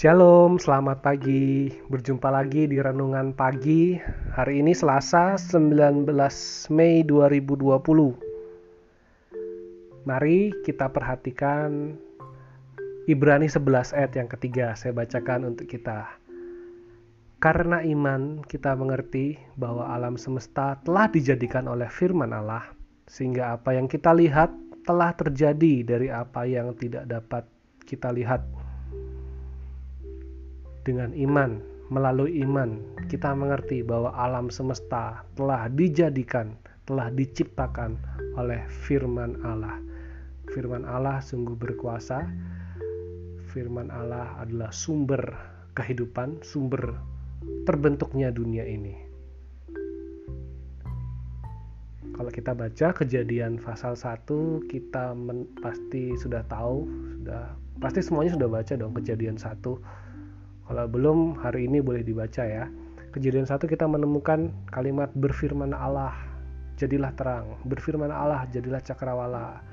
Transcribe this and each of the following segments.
Shalom, selamat pagi. Berjumpa lagi di renungan pagi. Hari ini Selasa 19 Mei 2020. Mari kita perhatikan Ibrani 11 ayat yang ketiga. Saya bacakan untuk kita. Karena iman kita mengerti bahwa alam semesta telah dijadikan oleh firman Allah, sehingga apa yang kita lihat telah terjadi dari apa yang tidak dapat kita lihat dengan iman, melalui iman, kita mengerti bahwa alam semesta telah dijadikan, telah diciptakan oleh firman Allah. Firman Allah sungguh berkuasa. Firman Allah adalah sumber kehidupan, sumber terbentuknya dunia ini. Kalau kita baca kejadian pasal 1, kita pasti sudah tahu, sudah pasti semuanya sudah baca dong kejadian 1 kalau belum, hari ini boleh dibaca ya. Kejadian satu kita menemukan kalimat berfirman Allah, jadilah terang. Berfirman Allah, jadilah cakrawala.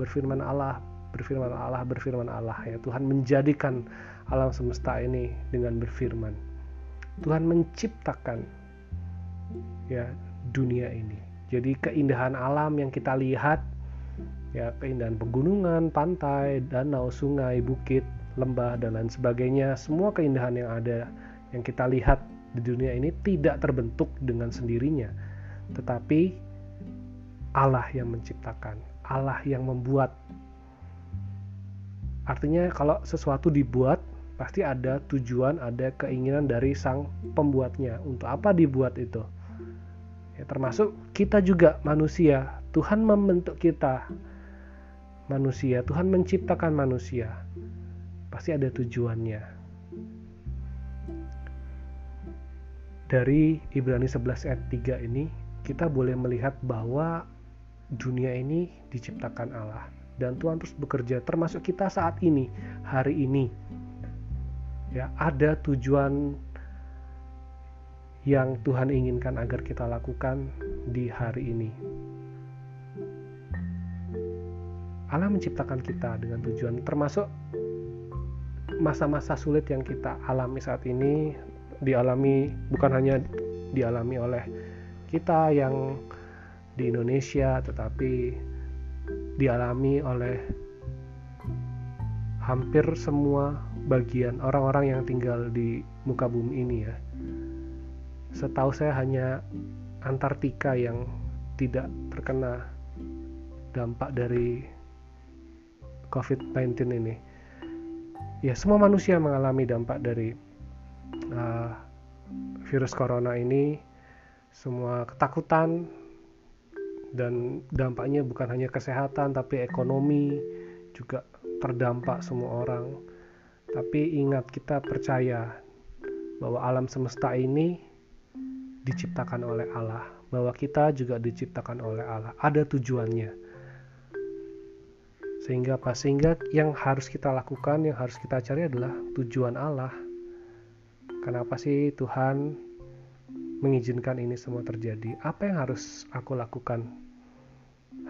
Berfirman Allah, berfirman Allah, berfirman Allah. Ya Tuhan menjadikan alam semesta ini dengan berfirman. Tuhan menciptakan ya dunia ini. Jadi keindahan alam yang kita lihat ya keindahan pegunungan, pantai, danau, sungai, bukit lembah dan lain sebagainya, semua keindahan yang ada yang kita lihat di dunia ini tidak terbentuk dengan sendirinya, tetapi Allah yang menciptakan, Allah yang membuat. Artinya kalau sesuatu dibuat pasti ada tujuan, ada keinginan dari sang pembuatnya. Untuk apa dibuat itu? Ya, termasuk kita juga manusia. Tuhan membentuk kita manusia. Tuhan menciptakan manusia pasti ada tujuannya. Dari Ibrani 11 ayat 3 ini kita boleh melihat bahwa dunia ini diciptakan Allah dan Tuhan terus bekerja termasuk kita saat ini, hari ini. Ya, ada tujuan yang Tuhan inginkan agar kita lakukan di hari ini. Allah menciptakan kita dengan tujuan termasuk masa-masa sulit yang kita alami saat ini dialami bukan hanya dialami oleh kita yang di Indonesia tetapi dialami oleh hampir semua bagian orang-orang yang tinggal di muka bumi ini ya. Setahu saya hanya Antartika yang tidak terkena dampak dari COVID-19 ini ya semua manusia mengalami dampak dari uh, virus corona ini semua ketakutan dan dampaknya bukan hanya kesehatan tapi ekonomi juga terdampak semua orang. Tapi ingat kita percaya bahwa alam semesta ini diciptakan oleh Allah bahwa kita juga diciptakan oleh Allah. Ada tujuannya sehingga apa? Sehingga yang harus kita lakukan, yang harus kita cari adalah tujuan Allah. Kenapa sih Tuhan mengizinkan ini semua terjadi? Apa yang harus aku lakukan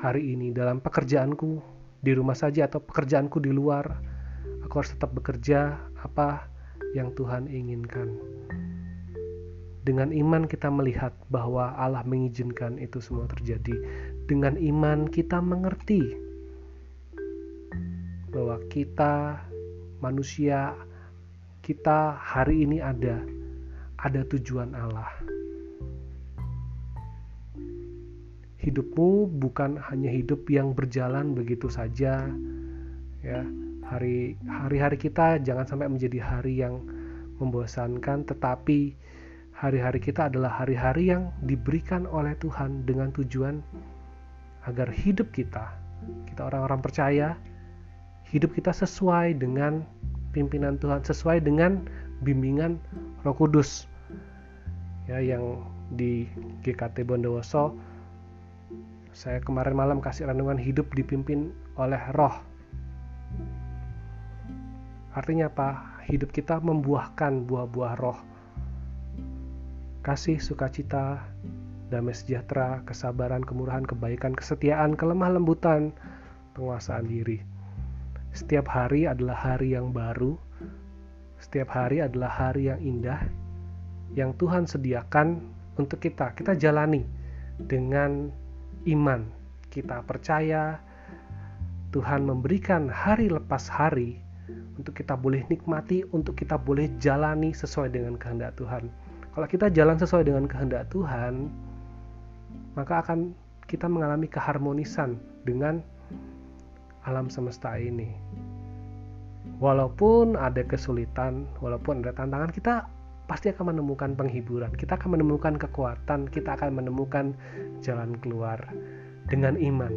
hari ini dalam pekerjaanku di rumah saja atau pekerjaanku di luar? Aku harus tetap bekerja apa yang Tuhan inginkan. Dengan iman kita melihat bahwa Allah mengizinkan itu semua terjadi. Dengan iman kita mengerti bahwa kita manusia kita hari ini ada ada tujuan Allah. Hidupmu bukan hanya hidup yang berjalan begitu saja ya. Hari hari-hari kita jangan sampai menjadi hari yang membosankan tetapi hari-hari kita adalah hari-hari yang diberikan oleh Tuhan dengan tujuan agar hidup kita kita orang-orang percaya hidup kita sesuai dengan pimpinan Tuhan, sesuai dengan bimbingan Roh Kudus. Ya, yang di GKT Bondowoso saya kemarin malam kasih renungan hidup dipimpin oleh Roh. Artinya apa? Hidup kita membuahkan buah-buah Roh. Kasih, sukacita, damai sejahtera, kesabaran, kemurahan, kebaikan, kesetiaan, kelemah lembutan, penguasaan diri. Setiap hari adalah hari yang baru, Setiap hari adalah hari yang indah yang Tuhan sediakan untuk kita. Kita jalani dengan iman. Kita percaya Tuhan memberikan hari lepas hari untuk kita boleh nikmati, untuk kita boleh jalani sesuai dengan kehendak Tuhan. Kalau kita jalan sesuai dengan kehendak Tuhan, maka akan kita mengalami keharmonisan dengan alam semesta ini. Walaupun ada kesulitan, walaupun ada tantangan, kita pasti akan menemukan penghiburan. Kita akan menemukan kekuatan, kita akan menemukan jalan keluar dengan iman.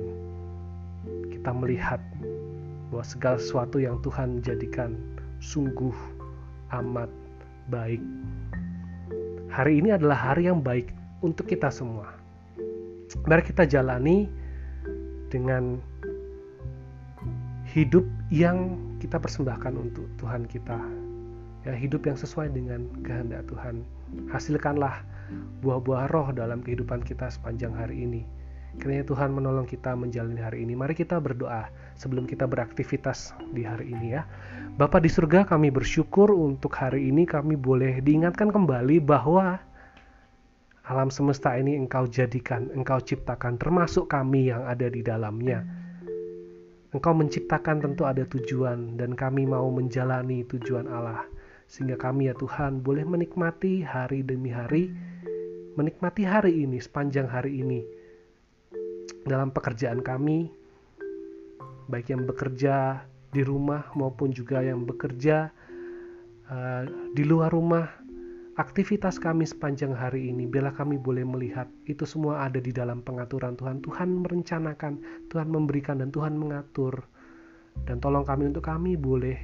Kita melihat bahwa segala sesuatu yang Tuhan jadikan sungguh amat baik. Hari ini adalah hari yang baik untuk kita semua. Mari kita jalani dengan hidup yang kita persembahkan untuk Tuhan kita. Ya, hidup yang sesuai dengan kehendak Tuhan. Hasilkanlah buah-buah roh dalam kehidupan kita sepanjang hari ini. Kiranya Tuhan menolong kita menjalani hari ini. Mari kita berdoa sebelum kita beraktivitas di hari ini ya. Bapa di surga kami bersyukur untuk hari ini kami boleh diingatkan kembali bahwa alam semesta ini engkau jadikan, engkau ciptakan termasuk kami yang ada di dalamnya. Engkau menciptakan tentu ada tujuan dan kami mau menjalani tujuan Allah. Sehingga kami ya Tuhan boleh menikmati hari demi hari, menikmati hari ini sepanjang hari ini dalam pekerjaan kami, baik yang bekerja di rumah maupun juga yang bekerja uh, di luar rumah, aktivitas kami sepanjang hari ini, bila kami boleh melihat itu semua ada di dalam pengaturan Tuhan. Tuhan merencanakan, Tuhan memberikan, dan Tuhan mengatur. Dan tolong kami untuk kami boleh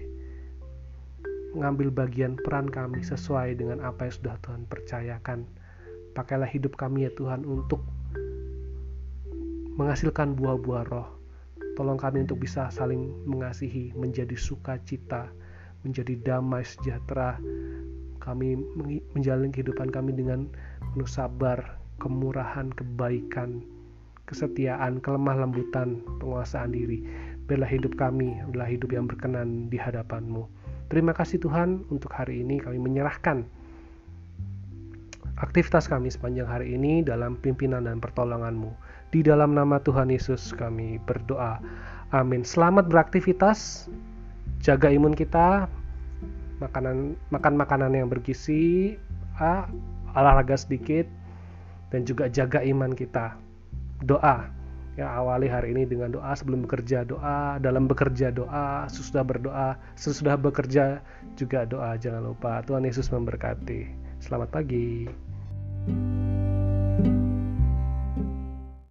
mengambil bagian peran kami sesuai dengan apa yang sudah Tuhan percayakan. Pakailah hidup kami ya Tuhan untuk menghasilkan buah-buah roh. Tolong kami untuk bisa saling mengasihi, menjadi sukacita, menjadi damai sejahtera. Kami menjalani kehidupan kami dengan penuh sabar, kemurahan, kebaikan, kesetiaan, kelemah lembutan, penguasaan diri. Biarlah hidup kami adalah hidup yang berkenan di hadapanmu. Terima kasih Tuhan untuk hari ini kami menyerahkan aktivitas kami sepanjang hari ini dalam pimpinan dan pertolonganmu. Di dalam nama Tuhan Yesus kami berdoa. Amin. Selamat beraktivitas. Jaga imun kita. Makanan makan makanan yang bergizi, ah, olahraga sedikit dan juga jaga iman kita. Doa. Ya, awali hari ini dengan doa sebelum bekerja doa, dalam bekerja doa, sesudah berdoa, sesudah bekerja juga doa. Jangan lupa Tuhan Yesus memberkati. Selamat pagi. thank you